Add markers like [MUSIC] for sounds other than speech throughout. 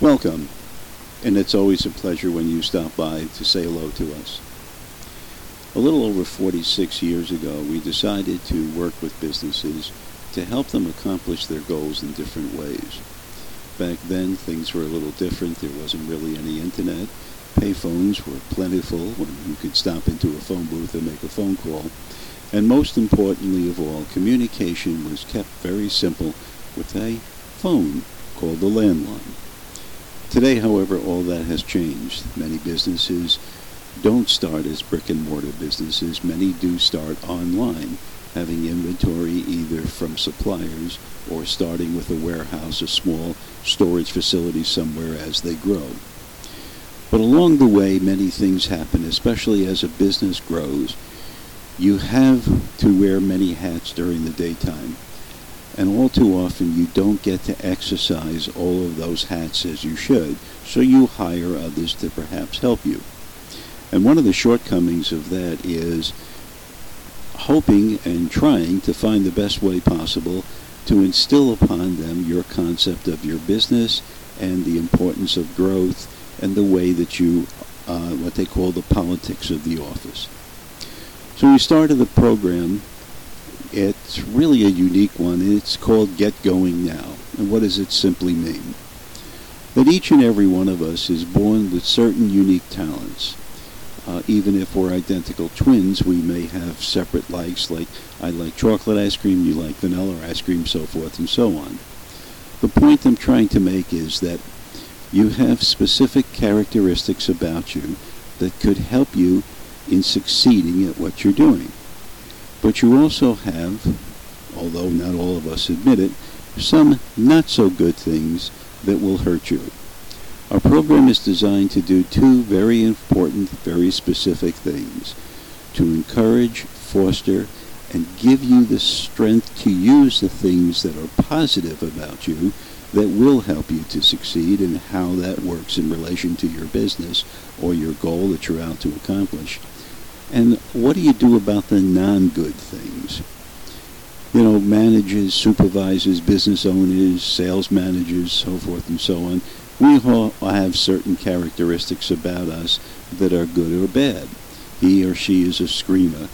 Welcome, and it's always a pleasure when you stop by to say hello to us. A little over 46 years ago, we decided to work with businesses to help them accomplish their goals in different ways. Back then, things were a little different. There wasn't really any internet. Payphones were plentiful when you could stop into a phone booth and make a phone call. And most importantly of all, communication was kept very simple with a phone called a landline. Today, however, all that has changed. Many businesses don't start as brick and mortar businesses. Many do start online, having inventory either from suppliers or starting with a warehouse, a small storage facility somewhere as they grow. But along the way, many things happen, especially as a business grows. You have to wear many hats during the daytime. And all too often, you don't get to exercise all of those hats as you should, so you hire others to perhaps help you. And one of the shortcomings of that is hoping and trying to find the best way possible to instill upon them your concept of your business and the importance of growth and the way that you, uh, what they call the politics of the office. So we started the program. It's really a unique one. It's called Get Going Now. And what does it simply mean? That each and every one of us is born with certain unique talents. Uh, even if we're identical twins, we may have separate likes, like I like chocolate ice cream, you like vanilla ice cream, so forth and so on. The point I'm trying to make is that you have specific characteristics about you that could help you in succeeding at what you're doing. But you also have, although not all of us admit it, some not so good things that will hurt you. Our program is designed to do two very important, very specific things. To encourage, foster, and give you the strength to use the things that are positive about you that will help you to succeed and how that works in relation to your business or your goal that you're out to accomplish. And what do you do about the non-good things? You know, managers, supervisors, business owners, sales managers, so forth and so on we all have certain characteristics about us that are good or bad. He or she is a screamer.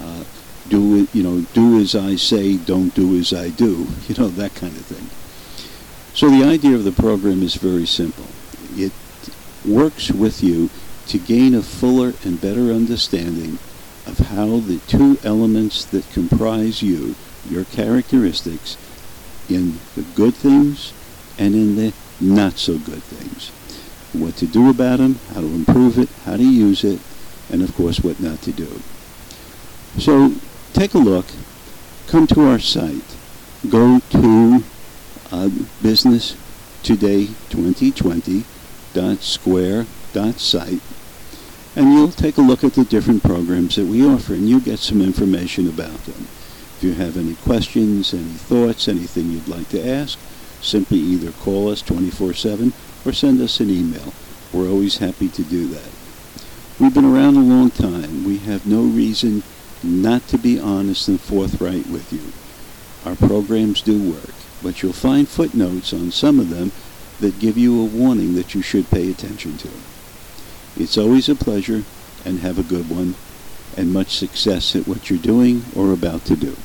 Uh, do it, you know, do as I say, don't do as I do. [LAUGHS] You know, that kind of thing. So the idea of the program is very simple. It works with you to gain a fuller and better understanding of how the two elements that comprise you, your characteristics, in the good things and in the not so good things. What to do about them, how to improve it, how to use it, and of course what not to do. So take a look, come to our site, go to uh, businesstoday2020.square.site, and you'll take a look at the different programs that we offer, and you'll get some information about them. If you have any questions, any thoughts, anything you'd like to ask, simply either call us 24-7 or send us an email. We're always happy to do that. We've been around a long time. We have no reason not to be honest and forthright with you. Our programs do work, but you'll find footnotes on some of them that give you a warning that you should pay attention to. It's always a pleasure, and have a good one, and much success at what you're doing or about to do.